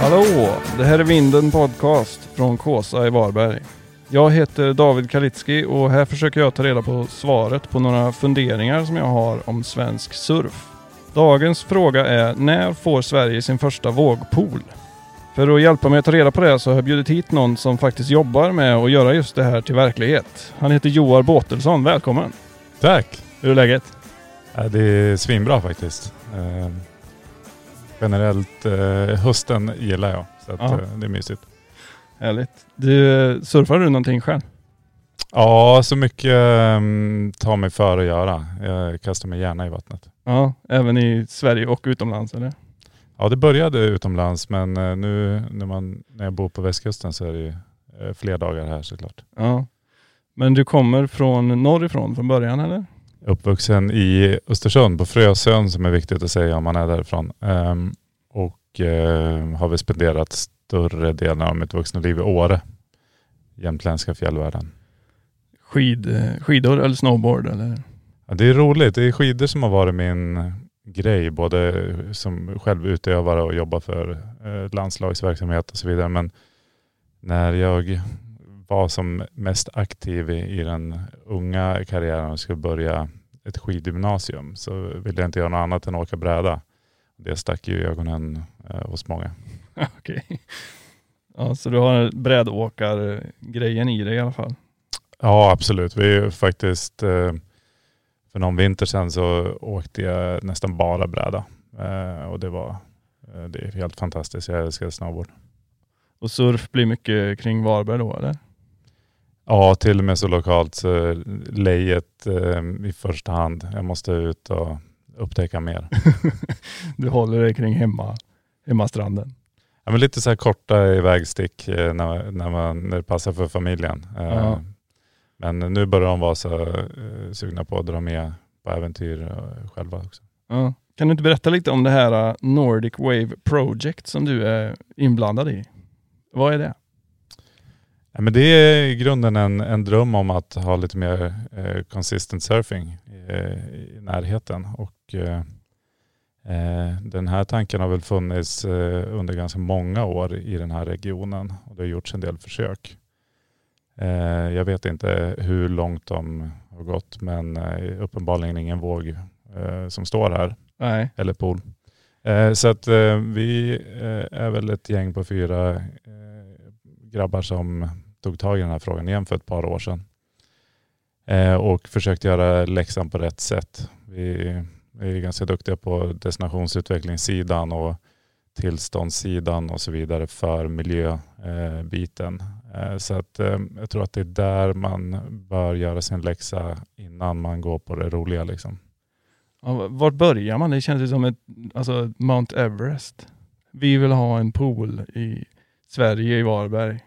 Hallå! Det här är Vinden Podcast från Kåsa i Varberg. Jag heter David Kalitski och här försöker jag ta reda på svaret på några funderingar som jag har om svensk surf. Dagens fråga är när får Sverige sin första vågpool? För att hjälpa mig att ta reda på det så har jag bjudit hit någon som faktiskt jobbar med att göra just det här till verklighet. Han heter Joar Båtelsson. Välkommen! Tack! Hur är läget? Det är svinbra faktiskt. Generellt eh, hösten gillar jag. Så att, Ja. eh, det är mysigt. Härligt. Du, surfar du någonting själv? Ja, så mycket um, tar mig för att göra. Jag kastar mig gärna i vattnet. Ja, även i Sverige och utomlands eller? Ja, det började utomlands men eh, nu när, man, när jag bor på västkusten så är det ju fler dagar här såklart. Ja. Men du kommer från norrifrån från början eller? Uppvuxen i Östersund på Frösön som är viktigt att säga om man är därifrån. Ehm, och eh, har väl spenderat större delen av mitt vuxna liv i Åre. Jämtländska fjällvärlden. Skid, skidor eller snowboard eller? Ja, det är roligt. Det är skidor som har varit min grej, både som självutövare och jobba för eh, landslagsverksamhet och så vidare. Men när jag var som mest aktiv i, i den unga karriären och skulle börja ett skidgymnasium så ville jag inte göra något annat än åka bräda. Det stack ju i ögonen eh, hos många. Okej. Ja, så du har brädåkar-grejen i dig i alla fall? Ja absolut. Vi faktiskt eh, för någon vinter sedan så åkte jag nästan bara bräda. Eh, och det var det är helt fantastiskt. Jag älskar snowboard. Och surf blir mycket kring Varberg då eller? Ja, till och med så lokalt så lejet eh, i första hand. Jag måste ut och upptäcka mer. du håller dig kring hemma, hemmastranden? Ja, men lite så här korta ivägstick eh, när, när, man, när det passar för familjen. Eh, Ja. Men nu börjar de vara så eh, sugna på att dra med på äventyr eh, själva också. Ja. Kan du inte berätta lite om det här Nordic Wave Project som du är inblandad i? Vad är det? Ja, men det är i grunden en, en dröm om att ha lite mer eh, consistent surfing eh, i närheten. Och, eh, eh, den här tanken har väl funnits eh, under ganska många år i den här regionen och det har gjorts en del försök. Eh, jag vet inte hur långt de har gått men uppenbarligen ingen våg som står här Nej. eller pool. Så att vi är väl ett gäng på fyra grabbar som tog tag i den här frågan igen för ett par år sedan. Eh, och försökte göra läxan på rätt sätt. Vi, är ganska duktiga på destinationsutvecklingssidan och tillståndssidan och så vidare för miljöbiten. Eh, så att eh, jag tror att det är där man bör göra sin läxa innan man går på det roliga. Liksom. Ja, vart börjar man? Det känns ju som ett, alltså Mount Everest. Vi vill ha en pool i Sverige, i Varberg.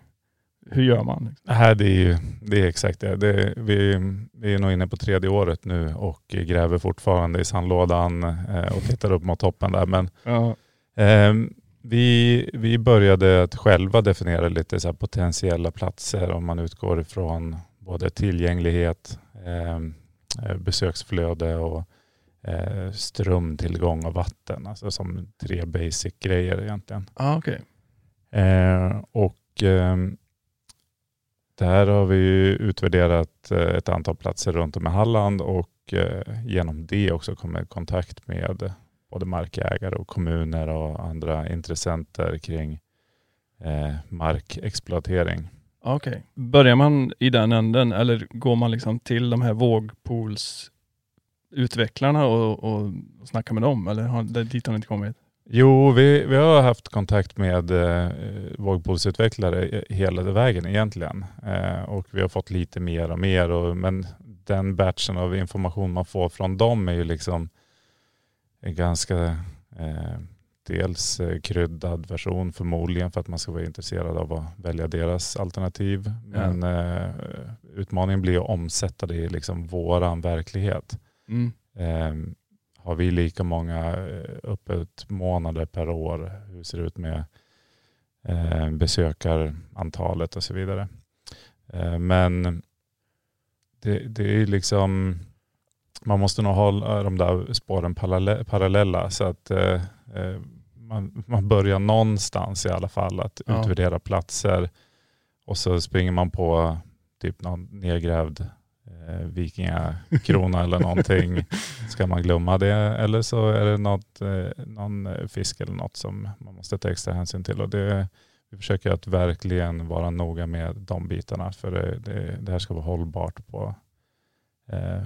Hur gör man? Här det är ju det är exakt det. det vi, vi är nog inne på tredje året nu och gräver fortfarande i sandlådan eh, och tittar upp mot toppen där. Men Ja. eh, vi, vi började att själva definiera lite så potentiella platser om man utgår ifrån både tillgänglighet, eh, eh, besöksflöde och eh, strömtillgång och vatten. Alltså som tre basic grejer egentligen. Ah, okej. Eh, och det där har vi ju utvärderat eh, ett antal platser runt om i Halland och eh, genom det också kommit i kontakt med både markägare och kommuner och andra intressenter kring eh, markexploatering. Okej. Okay. Börjar man i den änden eller går man liksom till de här vågpoolsutvecklarna och, och, och snackar med dem? Eller har, dit har ni inte kommit? Jo, vi, vi har haft kontakt med eh, vågpolsutvecklare hela vägen egentligen. Eh, och vi har fått lite mer och mer. Och, men den batchen av information man får från dem är ju liksom en ganska eh, dels eh, kryddad version förmodligen för att man ska vara intresserad av att välja deras alternativ. Men eh, utmaningen blir att omsätta det i liksom våran verklighet. Mm. Eh, har vi lika många eh, öppet månader per år? Hur ser det ut med eh, besökarantalet och så vidare? Eh, men det, det är liksom, man måste nog hålla de där spåren parallella, parallella så att eh, eh, man, man börjar någonstans i alla fall att Ja. utvärdera platser och så springer man på typ någon nedgrävd eh, vikingakrona eller någonting. Ska man glömma det eller så är det något, eh, någon fisk eller något som man måste ta extra hänsyn till. Och det, vi försöker att verkligen vara noga med de bitarna för det, det, det här ska vara hållbart på, eh,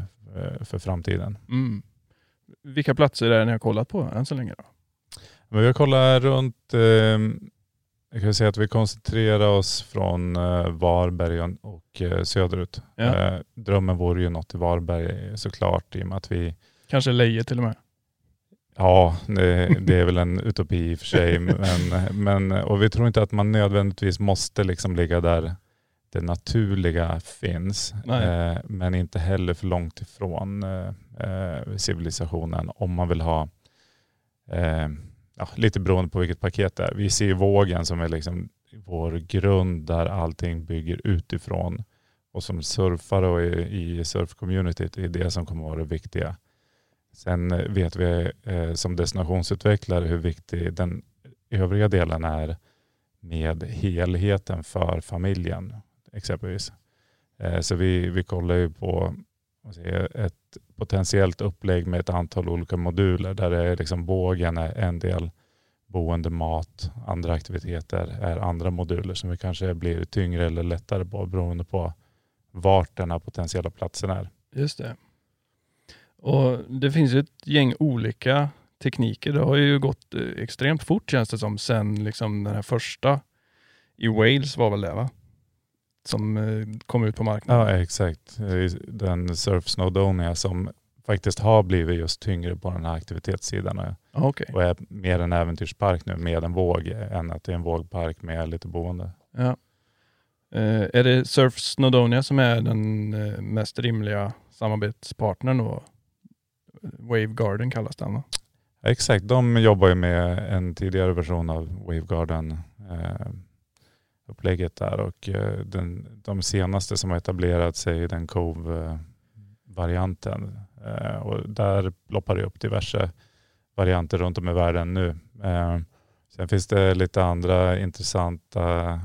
för framtiden. Mm. Vilka platser är det ni har kollat på än så länge? Då? Men vi har kollat runt, eh, jag kan säga att vi koncentrerar oss från eh, Varberg och- eh, söderut. Ja. Eh, drömmen vore ju något i Varberg såklart i och med att vi, Kanske Leje till och med? ja det, det är väl en utopi i och för sig, men, men, och vi tror inte att man nödvändigtvis måste liksom ligga där det naturliga finns, men inte heller för långt ifrån civilisationen om man vill ha ja, lite beroende på vilket paket det är. Vi ser vågen som är liksom vår grund där allting bygger utifrån. Och som surfare och i, i surfcommunityt är det som kommer vara det viktiga. Sen eh, vet vi eh, som destinationsutvecklare hur viktig den övriga delen är med helheten för familjen exempelvis. Eh, så vi, vi kollar ju på säger ett potentiellt upplägg med ett antal olika moduler där det är liksom bågen är en del, boende, mat, andra aktiviteter är andra moduler som vi kanske blir tyngre eller lättare på beroende på vart den här potentiella platsen är. Just det. Och Det finns ju ett gäng olika tekniker. Det har ju gått eh, extremt fort känns det som sen liksom den här första i Wales var väl det va? Som eh, kom ut på marknaden. Ja exakt. Den Surf Snowdonia som faktiskt har blivit just tyngre på den här aktivitetssidan och- Ja, Okej. och är mer en äventyrspark nu med en våg än att det är en vågpark med lite boende. Ja. Eh, är det Surf Snowdonia som är den eh, mest rimliga samarbetspartnern då? Wave Garden kallas den va? Exakt, de jobbar ju med en tidigare version av Wavegarden eh, upplägget där och eh, den, de senaste som har etablerat sig är den Cove-varianten. Eh, och där ploppar det upp diverse varianter runt om i världen nu. Eh, sen finns det lite andra intressanta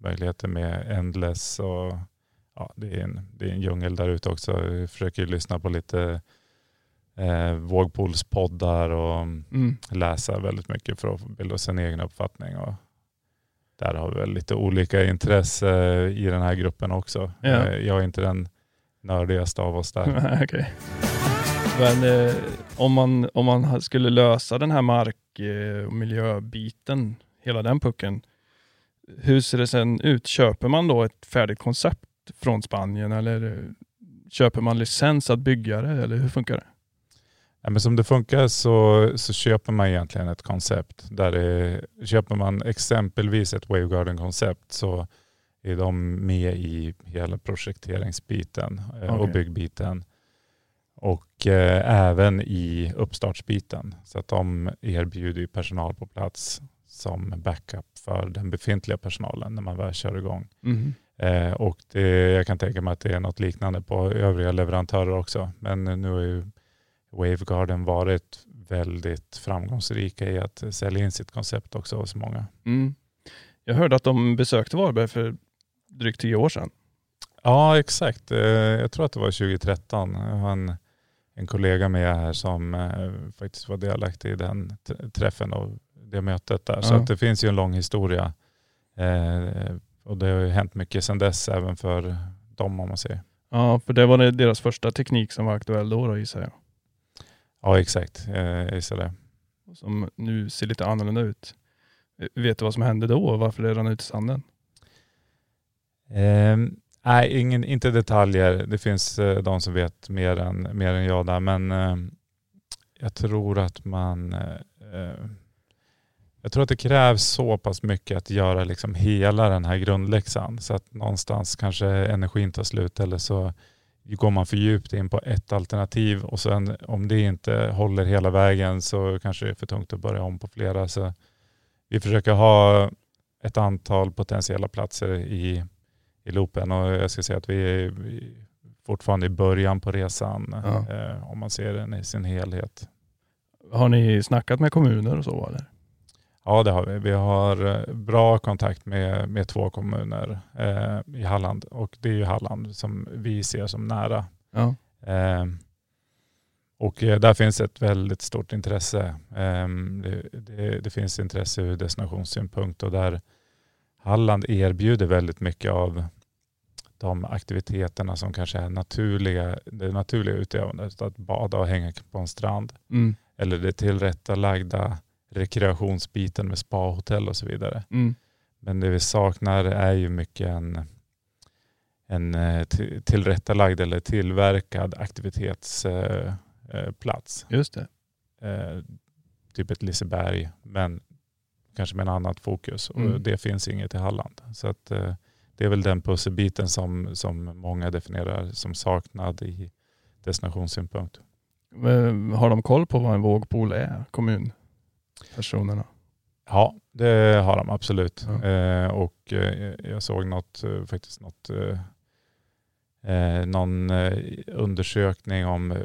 möjligheter med Endless och ja, det, är en, det är en djungel där ute också. Vi försöker lyssna på lite eh, vågpolspoddar och Mm. läsa väldigt mycket för att bilda oss en egen uppfattning. Och där har vi väl lite olika intresse i den här gruppen också. Ja. Eh, Jag är inte den nördigaste av oss där. Okej. Men eh, om, man, om man skulle lösa den här mark eh, och miljöbiten, hela den pucken, hur ser det sen ut? Köper man då ett färdigt koncept från Spanien eller eh, köper man licens att bygga det eller hur funkar det? Ja, men som det funkar så, så köper man egentligen ett koncept. Där det, köper man exempelvis ett Wavegarden-koncept så är de med i hela projekteringsbiten eh, och byggbiten. Och eh, även i uppstartsbiten. Så att de erbjuder ju personal på plats som backup för den befintliga personalen när man väl kör igång. Mhm. Eh, och det, jag kan tänka mig att det är något liknande på övriga leverantörer också. Men nu har ju Wavegarden varit väldigt framgångsrika i att sälja in sitt koncept också hos många. Mm. Jag hörde att de besökte Varberg för drygt tio år sedan. Ja, exakt. Eh, Jag tror att det var 2013. Jag har en, en kollega med här som eh, faktiskt var delaktig i den träffen och det mötet där. Så Ja. att det finns ju en lång historia. Eh, Och det har ju hänt mycket sedan dess även för dem om man säger. Ja, för det var deras första teknik som var aktuell då, då gissar jag. Ja, exakt. Eh, Jag gissar det. Som nu ser lite annorlunda ut. Eh, Vet du vad som hände då och varför det rann ut i sanden? Ehm, nej, ingen, inte detaljer. Det finns eh, de som vet mer än, mer än jag där. Men eh, jag tror att man... Eh, jag tror att det krävs så pass mycket att göra liksom hela den här grundläxan. Så att någonstans kanske energin tar slut eller så går man för djupt in på ett alternativ och sen om det inte håller hela vägen så kanske det är för tungt att börja om på flera. Så vi försöker ha ett antal potentiella platser i, i loopen och jag ska säga att vi är fortfarande i början på resan Ja. eh, om man ser den i sin helhet. Har ni snackat med kommuner och så eller? Ja det har vi. Vi har eh, bra kontakt med, med två kommuner eh, i Halland och det är ju Halland som vi ser som nära. Ja. Eh, och där finns ett väldigt stort intresse. Eh, det, det, det, finns intresse ur destinationssynpunkt och där Halland erbjuder väldigt mycket av de aktiviteterna som kanske är naturliga, det naturliga utövandet. Att bada och hänga på en strand. Mm. Eller det tillrättalagda rekreationsbiten med spahotell och så vidare. Mm. Men det vi saknar är ju mycket en, en eh, tillrättalagd eller tillverkad aktivitetsplats. Just det. Eh, typ ett Liseberg, men kanske med en annat fokus. Och Mm. det finns inget i Halland. Så att, eh, det är väl den pusselbiten som, som många definierar som saknad i destinationssynpunkt. Har de koll på vad en vågpool är, kommunpersonerna? Ja, det har de absolut. Ja. Eh, och eh, jag såg något, eh, faktiskt något, eh, eh, någon eh, undersökning om,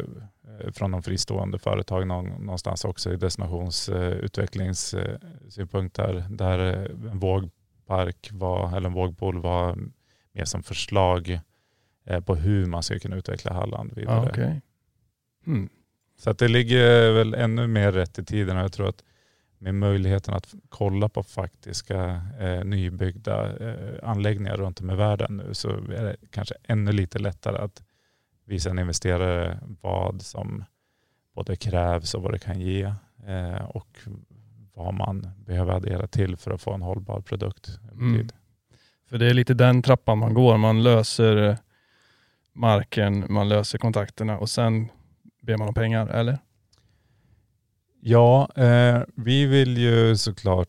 från de fristående företag någon, någonstans också i destinationsutvecklingssynpunkt där, där en vågpark var, eller en vågpool var mer som förslag på hur man ska kunna utveckla Halland vidare. Ja, okej. Mm. Så att det ligger väl ännu mer rätt i tiden och jag tror att med möjligheten att kolla på faktiska eh, nybyggda eh, anläggningar runt om i världen nu så är det kanske ännu lite lättare att visa en investerare vad som både krävs och vad det kan ge eh, och vad man behöver addera till för att få en hållbar produkt. Mm. För det är lite den trappan man går. Man löser eh, marken, man löser kontakterna och sen ber man om pengar, eller? Ja, eh, vi vill ju såklart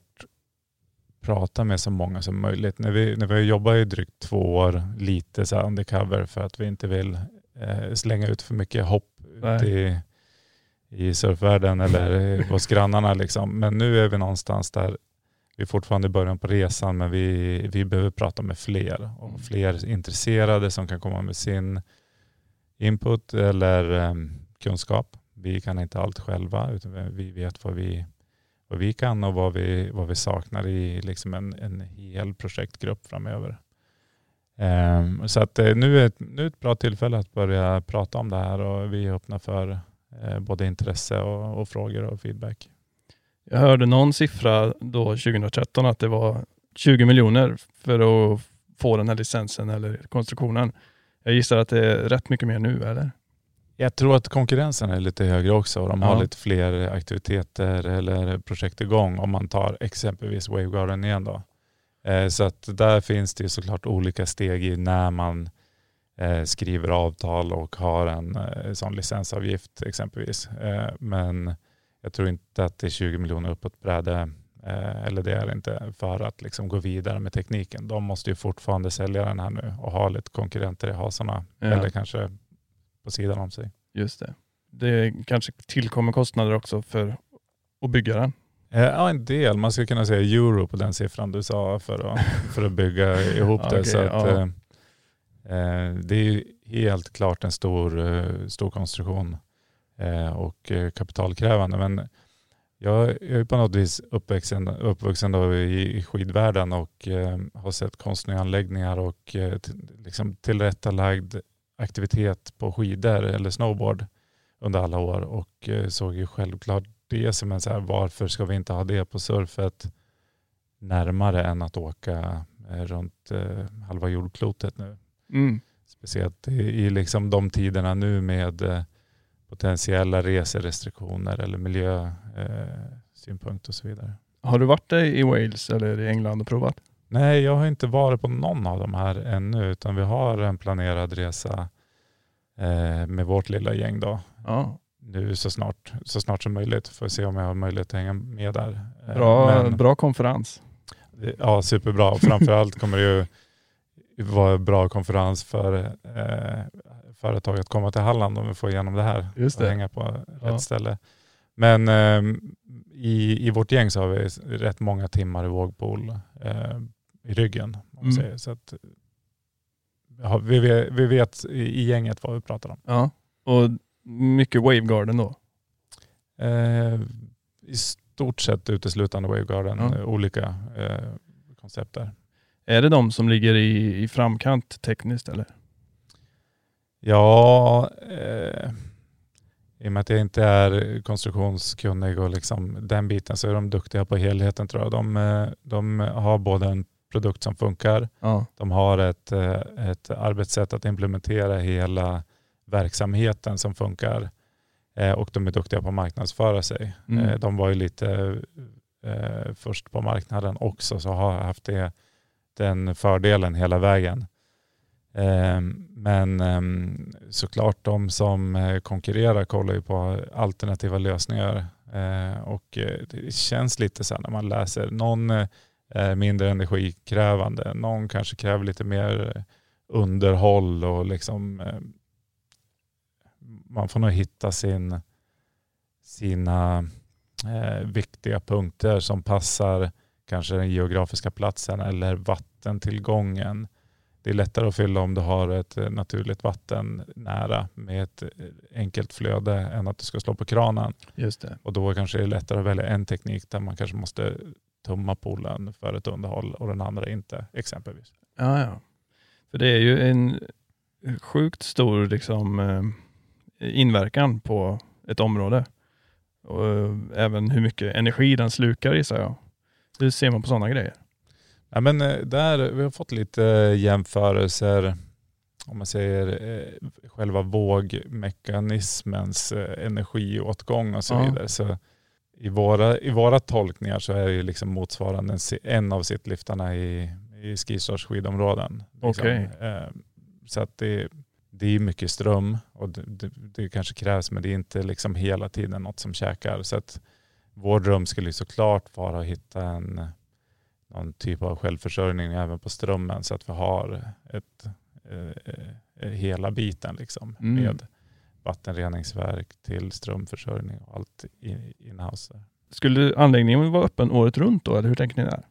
prata med så många som möjligt. När vi, när vi har jobbat i drygt två år lite så undercover för att vi inte vill eh, slänga ut för mycket hopp ut i, i surfvärlden eller hos grannarna. Liksom. Men nu är vi någonstans där vi är fortfarande i början på resan men vi, vi behöver prata med fler och fler intresserade som kan komma med sin input eller eh, kunskap. Vi kan inte allt själva utan vi vet vad vi, vad vi kan och vad vi, vad vi saknar i liksom en, en hel projektgrupp framöver. Ehm, så att eh, nu är, ett, nu är ett bra tillfälle att börja prata om det här och vi är öppna för eh, både intresse och, och frågor och feedback. Jag hörde någon siffra då 2013 att det var 20 miljoner för att få den här licensen eller konstruktionen. Jag gissar att det är rätt mycket mer nu, eller? Jag tror att konkurrensen är lite högre också och de har Ja. lite fler aktiviteter eller projekt igång om man tar exempelvis Wavegarden igen då. Eh, Så att där finns det såklart olika steg i när man eh, skriver avtal och har en eh, sån licensavgift exempelvis. Men jag tror inte att det är 20 miljoner upp på ett bräde eller det är inte för att liksom gå vidare med tekniken. De måste ju fortfarande sälja den här nu och ha lite konkurrenter i hasorna Ja. eller kanske på sidan om sig. Just det. Det kanske tillkommer kostnader också för att bygga den. Eh, Ja, en del. Man skulle kunna säga euro på den siffran du sa för att, för att bygga ihop det. Okej, så att, ja. eh, eh, det är helt klart en stor, stor konstruktion eh, och kapitalkrävande. Men jag är på något vis uppvuxen, uppvuxen då i, skidvärlden och eh, har sett konstnärliga anläggningar och liksom tillrättalagd aktivitet på skidor eller snowboard under alla år och eh, såg ju självklart det som en så här, varför ska vi inte ha det på surfet närmare än att åka eh, runt eh, halva jordklotet nu. Mm. Speciellt i, i liksom de tiderna nu med potentiella reserestriktioner eller miljösynpunkt synpunkt och så vidare. Har du varit i Wales eller i England och provat? Nej, jag har inte varit på någon av de här ännu utan vi har en planerad resa eh, med vårt lilla gäng då. Ja. Nu så snart, så snart som möjligt. Får se om jag har möjlighet att hänga med där. Eh, Bra, men- bra konferens. Ja, superbra. Framförallt kommer det ju vara en bra konferens för eh, företag att komma till Halland om vi får igenom det här Just och det. hänga på Ja. rätt ställe. Men eh, i, i vårt gäng så har vi rätt många timmar i vågpool eh, i ryggen. Mm. säger. Så att, ja, vi, vet, vi vet i, i gänget vad vi pratar om. Ja. Och mycket Wavegarden då. Eh, I stort sett uteslutande Wavegarden, Ja. eh, olika eh, koncept där. Är det de som ligger i, i framkant tekniskt eller? Ja, eh, i och med att jag inte är konstruktionskunnig och liksom den biten så är de duktiga på helheten tror jag. De, eh, de har både en produkt som funkar, Ja. de har ett, eh, ett arbetssätt att implementera hela verksamheten som funkar eh, och de är duktiga på att marknadsföra sig. Mm. Eh, De var ju lite först på marknaden också så har haft det, den fördelen hela vägen. Eh, Men eh, såklart de som konkurrerar kollar ju på alternativa lösningar och det känns lite så här när man läser, någon mindre energikrävande, någon kanske kräver lite mer eh, underhåll och liksom eh, man får nog hitta sin, sina eh, viktiga punkter som passar kanske den geografiska platsen eller vattentillgången. Det är lättare att fylla om du har ett eh, naturligt vatten nära med ett eh, enkelt flöde än att du ska slå på kranen. Just det. Och då kanske det är lättare att välja en teknik där man kanske måste tumma poolen för ett underhåll och den andra inte exempelvis. Ja, ja. För det är ju en sjukt stor liksom, eh, inverkan på ett område. Och eh, även hur mycket energi den slukar gissar jag. Hur ser man på sådana grejer? Ja, men eh, där, vi har fått lite jämförelser om man säger själva vågmekanismens energiåtgång och så Ja. vidare. Så i, våra, I våra tolkningar så är det ju liksom motsvarande en, av sittliftarna i, i Skistarts skidområden. Liksom. Okej. Eh, så att det, det är mycket ström och det, det, det kanske krävs men det är inte liksom hela tiden något som käkar. Så att vår dröm skulle såklart vara att hitta en någon typ av självförsörjning även på strömmen så att vi har ett, eh, eh, hela biten liksom, Mm. med vattenreningsverk till strömförsörjning och allt inhouse. Skulle anläggningen vara öppen året runt då, eller hur tänker ni där?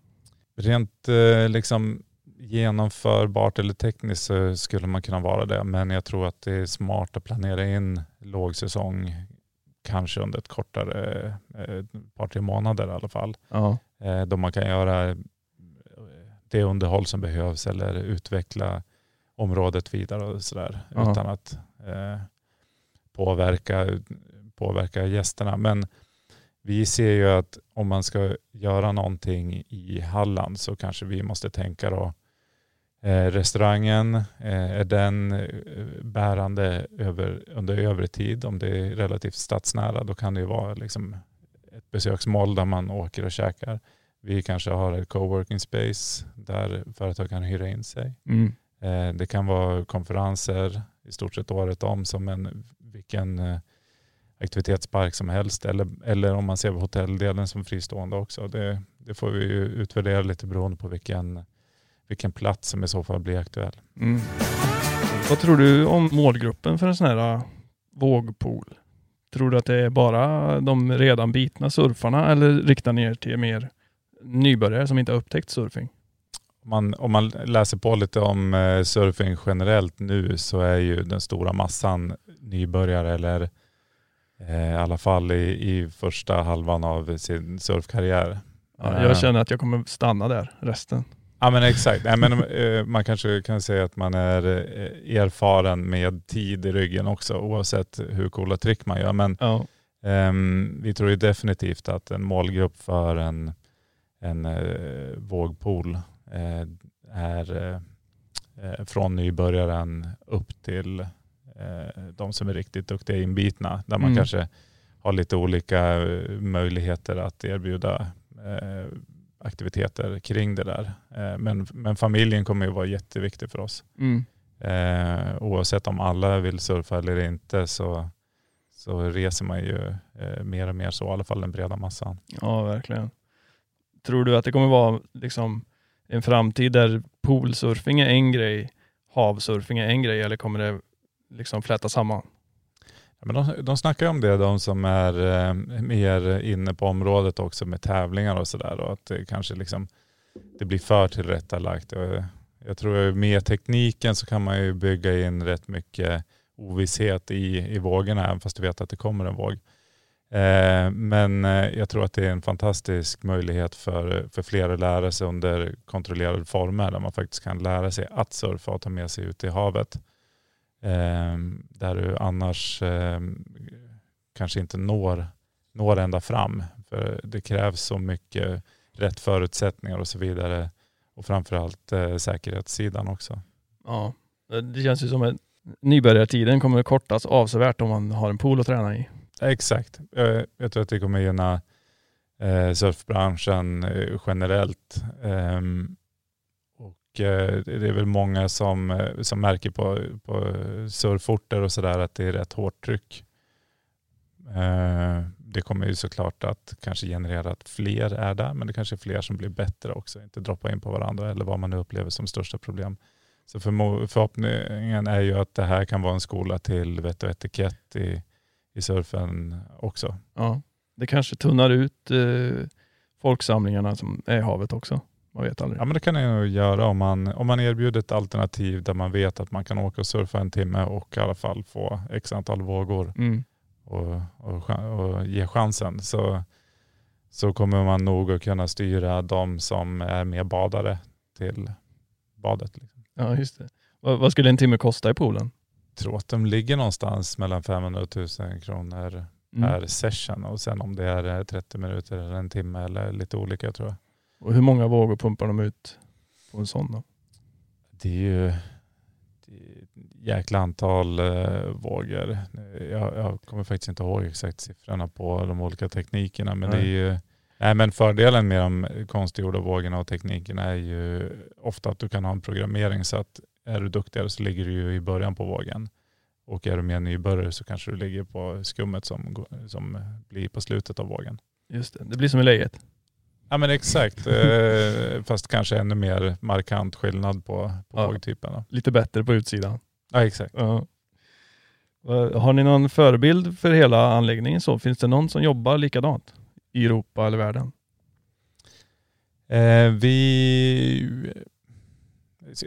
Rent eh, liksom genomförbart eller tekniskt så skulle man kunna vara det men jag tror att det är smart att planera in lågsäsong kanske under ett kortare, eh, par tre månader i alla fall. Ja. eh, då man kan göra det underhåll som behövs eller utveckla området vidare och sådär utan att eh, påverka, påverka gästerna. Men vi ser ju att om man ska göra någonting i Halland så kanske vi måste tänka då eh, restaurangen, eh, är den eh, bärande över, under övre tid? Om det är relativt stadsnära då kan det ju vara liksom ett besöksmål där man åker och käkar. Vi kanske har ett coworking space där företag kan hyra in sig. Mm. Eh, Det kan vara konferenser i stort sett året om som en vilken eh, aktivitetspark som helst eller, eller om man ser hotelldelen som fristående också. Det, det får vi ju utvärdera lite beroende på vilken, vilken plats som i så fall blir aktuell. Mm. Vad tror du om målgruppen för en sån här uh, vågpool? Tror du att det är bara de redan bitna surfarna eller riktar ni er till mer nybörjare som inte har upptäckt surfing? Om man, om man läser på lite om eh, surfing generellt nu så är ju den stora massan nybörjare eller eh, i alla fall i, i första halvan av sin surfkarriär. Ja, Eh, jag känner att jag kommer stanna där resten. Ja men exakt. Nej, men, eh, man kanske kan säga att man är eh, erfaren med tid i ryggen också oavsett hur coola trick man gör. Men Ja. ehm, vi tror ju definitivt att en målgrupp för en, en eh, vågpool eh, är eh, eh, från nybörjaren upp till eh, de som är riktigt duktiga inbitna. Där man Mm. kanske har lite olika eh, möjligheter att erbjuda eh, aktiviteter kring det där. Eh, men, men familjen kommer ju vara jätteviktig för oss. Mm. Eh, oavsett om alla vill surfa eller inte så, så reser man ju eh, mer och mer så, i alla fall den breda massan. ja, verkligen. Tror du att det kommer vara liksom en framtid där poolsurfing är en grej, havsurfing är en grej eller kommer det liksom fläta samman? Ja, men de, de snackar ju om det, de som är eh, mer inne på området också med tävlingar och sådär. Och att det kanske liksom, det blir för tillrättalagt. Och eh, jag tror att med tekniken så kan man ju bygga in rätt mycket ovisshet i, i vågorna, även fast du vet att det kommer en våg. Eh, men eh, jag tror att det är en fantastisk möjlighet för, för fler att lära sig under kontrollerade former där man faktiskt kan lära sig att surfa och ta med sig ut i havet. Eh, där du annars kanske inte når, når ända fram. För det krävs så mycket rätt förutsättningar och så vidare. Och framförallt säkerhetssidan också. Ja, det känns ju som att nybörjartiden kommer kortas avsevärt om man har en pool att träna i. Exakt. Jag tror att det kommer gynna eh, surfbranschen eh, generellt. Ehm, eh, Eh, det är väl många som, eh, som märker på, på surforter och sådär att det är rätt hårt tryck. Eh, det kommer ju såklart att kanske generera att fler är där, men det kanske är fler som blir bättre också, inte droppa in på varandra eller vad man nu upplever som största problem. Så förhoppningen är ju att det här kan vara en skola till vett och etikett i, i surfen också. Ja, det kanske tunnar ut eh, folksamlingarna som är i havet också. Man vet aldrig. Ja men det kan det nog göra om man, om man erbjuder ett alternativ där man vet att man kan åka och surfa en timme och i alla fall få x antal vågor mm. och, och, och ge chansen. Så, så kommer man nog att kunna styra de som är mer badare till badet. Liksom. Ja just det. Vad, vad skulle en timme kosta i poolen? tror att de ligger någonstans mellan 500 och 1000 kronor mm. per session. Och sen om det är 30 minuter eller en timme eller lite olika tror jag. Och hur många vågor pumpar de ut på en sån då? Det är ju det är jäkla antal eh, vågor. Jag, jag, kommer faktiskt inte ihåg exakt siffrorna på de olika teknikerna. Men, det är ju, nej, men fördelen med de konstgjorda vågorna och teknikerna är ju ofta att du kan ha en programmering så att är du duktigare så ligger du ju i början på vågen. Och är du mer nybörjare så kanske du ligger på skummet som, som blir på slutet av vågen. Just det, det blir som i lejet. Ja men exakt, eh, fast kanske ännu mer markant skillnad på, på ja, vågtypen. Lite bättre på utsidan. Ja exakt. Ja. Har ni någon förebild för hela anläggningen? så? Finns det någon som jobbar likadant i Europa eller världen? Eh, vi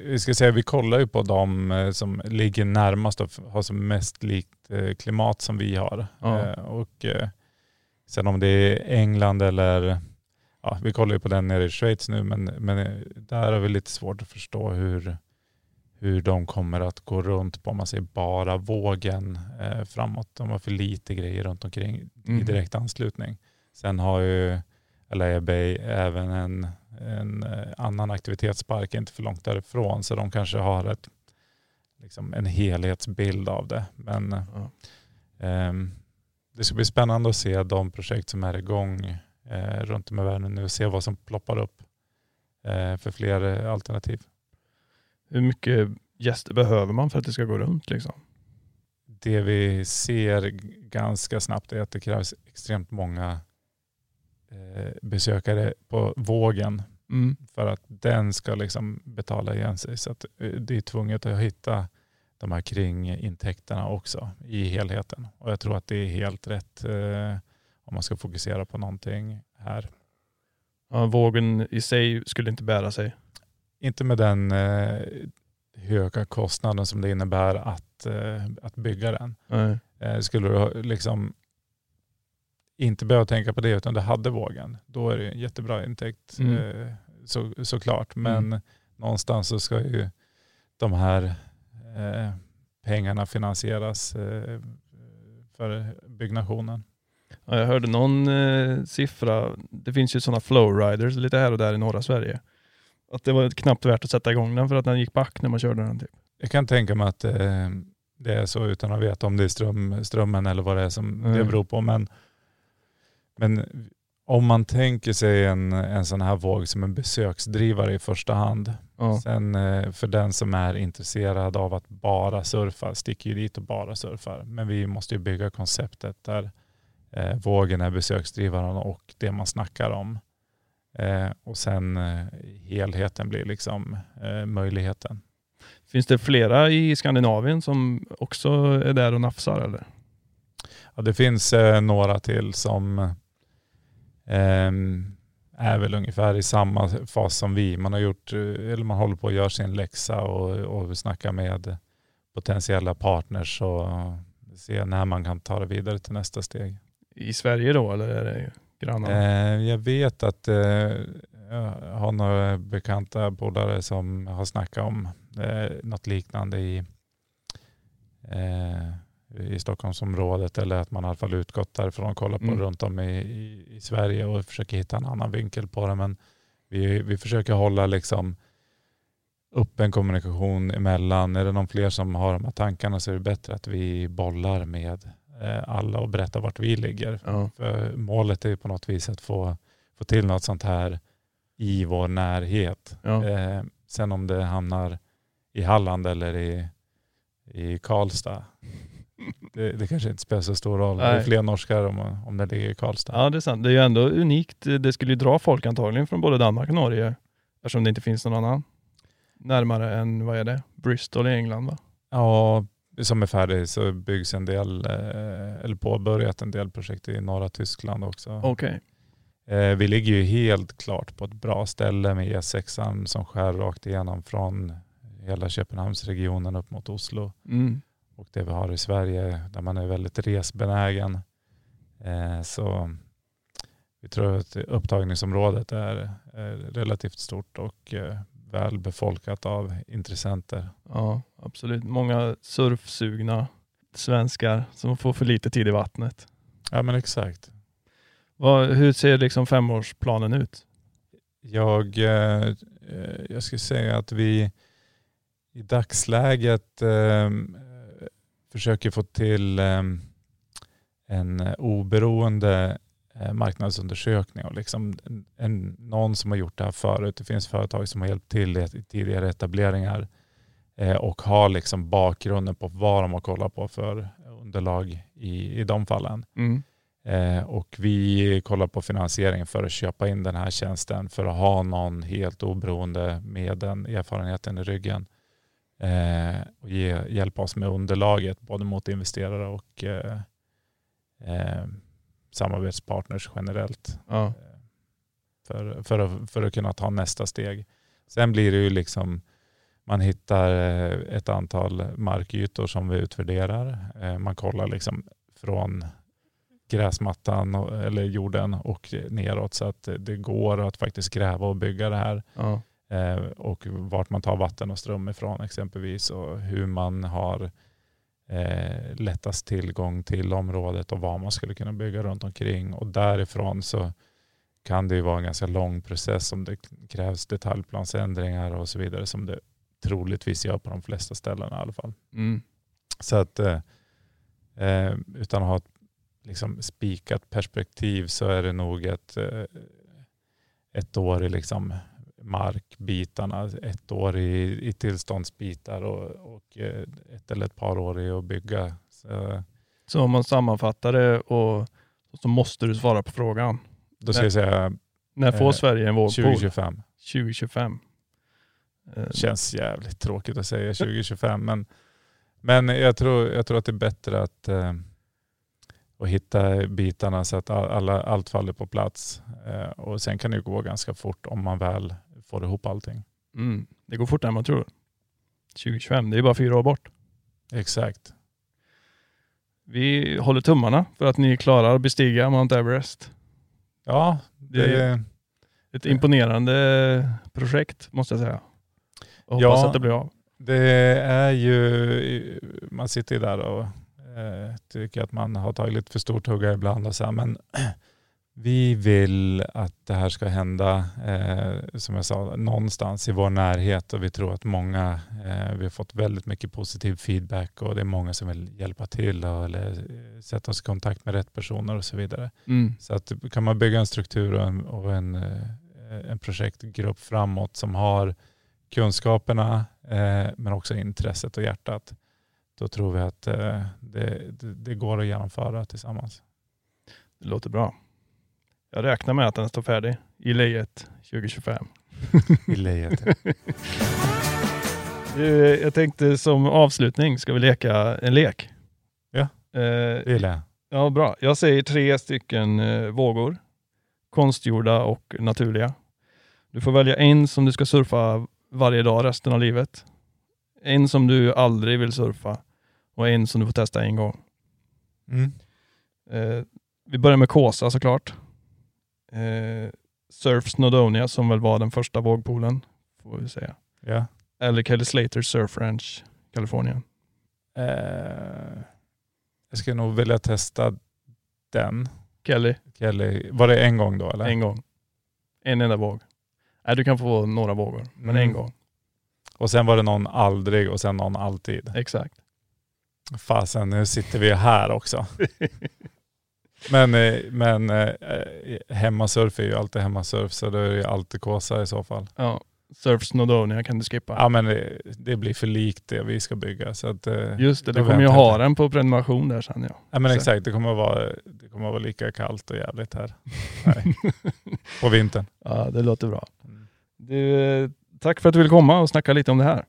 vi ska säga, vi kollar ju på de eh, som ligger närmast och har som mest likt eh, klimat som vi har. Ja. Eh, och sen om det är England eller, ja, vi kollar ju på den nere i Schweiz nu, men, men där har vi lite svårt att förstå hur, hur de kommer att gå runt på, om man säger bara vågen eh, framåt. De har för lite grejer runt omkring mm. i direkt anslutning. Sen har ju LA Bay även en en eh, annan aktivitetspark inte för långt därifrån. Så de kanske har ett, liksom en helhetsbild av det. Men ja. eh, det ska bli spännande att se de projekt som är igång eh, runt om i världen nu och se vad som ploppar upp eh, för fler alternativ. Hur mycket gäster behöver man för att det ska gå runt? Liksom? Det vi ser ganska snabbt är att det krävs extremt många eh, besökare på vågen Mm. För att den ska liksom betala igen sig. Så att eh, det är tvunget att hitta de här kringintäkterna också i helheten. Och jag tror att det är helt rätt eh, om man ska fokusera på någonting här. Ja, vågen i sig skulle inte bära sig? Inte med den eh, höga kostnaden som det innebär att, eh, att bygga den. Eh, skulle du liksom inte behöva tänka på det utan det hade vågen, då är det en jättebra intäkt mm. eh, så, såklart. Men mm. någonstans så ska ju de här eh, pengarna finansieras eh, för byggnationen. Ja, jag hörde någon eh, siffra, det finns ju sådana flowriders lite här och där i norra Sverige. Att det var knappt värt att sätta igång den för att den gick back när man körde den. Typ. Jag kan tänka mig att eh, det är så utan att veta om det är ström, strömmen eller vad det är som mm. det beror på. Men men om man tänker sig en, en sån här våg som en besöksdrivare i första hand. Ja. Sen eh, för den som är intresserad av att bara surfa, sticker ju dit och bara surfar. Men vi måste ju bygga konceptet där eh, vågen är besöksdrivaren och det man snackar om. Eh, och sen eh, helheten blir liksom eh, möjligheten. Finns det flera i Skandinavien som också är där och nafsar eller? Ja, det finns eh, några till som Ehm, är väl ungefär i samma fas som vi. Man har gjort, eller man håller på att göra sin läxa och, och snacka med potentiella partners och se när man kan ta det vidare till nästa steg. I Sverige då eller är det grannar? Eh, jag vet att eh, jag har några bekanta polare som har snackat om eh, något liknande i, eh, i Stockholmsområdet eller att man i alla fall utgått därifrån och kollat på Mm. runt om i, i, i Sverige och försöker hitta en annan vinkel på det. Men vi, vi försöker hålla liksom öppen kommunikation emellan. Är det någon fler som har de här tankarna så är det bättre att vi bollar med alla och berättar vart vi ligger. Ja. För målet är på något vis att få, få till något sånt här i vår närhet. Ja. Eh, sen om det hamnar i Halland eller i, i Karlstad, det, det kanske inte spelar så stor roll. Det är Nej. fler norskar om, om det ligger i Karlstad. ja, det är sant. Det är ju ändå unikt. Det skulle ju dra folk antagligen från både Danmark och Norge eftersom det inte finns någon annan närmare än, vad är det, Bristol i England va? Ja, som är färdig så byggs en del, eh, eller påbörjat en del projekt i norra Tyskland också. Okej. Eh, vi ligger ju helt klart på ett bra ställe med E6 som skär rakt igenom från hela Köpenhamnsregionen upp mot Oslo. Mm. Och det vi har i Sverige där man är väldigt resbenägen. Eh, så vi tror att upptagningsområdet är, relativt stort och väl befolkat av intressenter. Ja, absolut. Många surfsugna svenskar som får för lite tid i vattnet. Ja men exakt. Vad, hur ser liksom femårsplanen ut? Jag, eh, jag skulle säga att vi i dagsläget eh, försöker få till eh, en oberoende marknadsundersökning och liksom en, någon som har gjort det här förut. Det finns företag som har hjälpt till i tidigare etableringar eh, och har liksom bakgrunden på vad de har kollat på för underlag i, i de fallen. Mm. Eh, och vi kollar på finansieringen för att köpa in den här tjänsten för att ha någon helt oberoende med den erfarenheten i ryggen eh, och ge, hjälpa oss med underlaget både mot investerare och eh, eh, samarbetspartners generellt Ja. eh, för, för, att, för att kunna ta nästa steg. Sen blir det ju liksom man hittar eh, ett antal markytor som vi utvärderar. Eh, Man kollar liksom från gräsmattan eller jorden och neråt så att det går att faktiskt gräva och bygga det här. Ja. Och vart man tar vatten och ström ifrån exempelvis och hur man har eh, lättast tillgång till området och vad man skulle kunna bygga runt omkring. Och därifrån så kan det ju vara en ganska lång process om det krävs detaljplansändringar och så vidare som det troligtvis gör på de flesta ställen i alla fall. Mm. Så att eh, eh, utan att ha ett liksom, spikat perspektiv så är det nog ett, eh, ett år i liksom markbitarna, ett år i, i tillståndsbitar och, och eh, ett eller ett par år i att bygga. Så, Så om man sammanfattar det och så måste du svara på frågan. då ska jag säga När får Eh, Sverige en vågpool? 2025. 2025. Eh, Känns jävligt tråkigt att säga 2025 men, men jag, tror, jag tror att det är bättre att, eh, att hitta bitarna så att all- alla, allt faller på plats. Eh, och sen kan det gå ganska fort om man väl får ihop allting. Mm. Det går fortare än man tror. 2025, det är bara fyra år bort. Exakt. Vi håller tummarna för att ni klarar att bestiga Mount Everest. Ja, det, Det är ett imponerande projekt måste jag säga. Och hoppas Ja. att det blir av. det är ju, man sitter ju där och eh, tycker att man har tagit lite för stort hugga ibland och så här, men vi vill att det här ska hända, eh, som jag sa, någonstans i vår närhet och vi tror att många, eh, vi har fått väldigt mycket positiv feedback och det är många som vill hjälpa till och, eller eh, sätta oss i kontakt med rätt personer och så vidare. Mm. Så att kan man bygga en struktur och en, och en, eh, en projektgrupp framåt som har kunskaperna eh, men också intresset och hjärtat, då tror vi att eh, det, det, det går att genomföra tillsammans. Det låter bra. Jag räknar med att den står färdig i lejet 2025. I lejet. Du, Jag tänkte som avslutning ska vi leka en lek. Ja. Eh, Det gillar jag. ja, bra. Jag säger tre stycken eh, vågor. Konstgjorda och naturliga. Du får välja en som du ska surfa varje dag resten av livet. En som du aldrig vill surfa och en som du får testa en gång. Mm. Eh, vi börjar med Kåsa såklart. Eh, Surf Snowdonia som väl var den första vågpoolen, får vi säga. Ja. Eller Kelly Slater Surf Ranch, Kalifornien. Eh, jag skulle nog vilja testa den. Kelly, Kelly. Var det en gång då eller? en gång. En enda våg. Nej, du kan få några vågor, men Mm. en gång. Och sen var det någon aldrig och sen någon alltid. Exakt. Fasen, nu sitter vi här också. Men, eh, men eh, hemmasurf är ju alltid hemmasurf så då är det ju alltid kåsa i så fall. Ja, Surf Snowdonia kan du skippa. Ja men det, det blir för likt det vi ska bygga. Så att, eh, Just det, du kommer ju ha den på prenumeration där sen ja. Ja men Så- exakt, det kommer att vara, det kommer att vara lika kallt och jävligt här. Nej. På vintern. Ja, det låter bra. Du, eh, tack för att du ville komma och snacka lite om det här.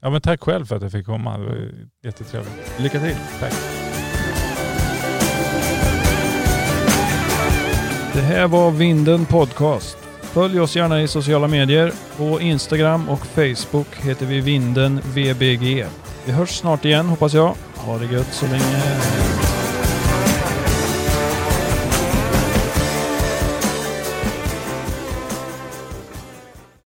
Ja men tack själv för att jag fick komma. Det var jättetrevligt. Lycka till. Tack. Det här var Vinden Podcast. Följ oss gärna i sociala medier. På Instagram och Facebook heter vi Vinden VBG. Vi hörs snart igen hoppas jag. Ha det gött så länge.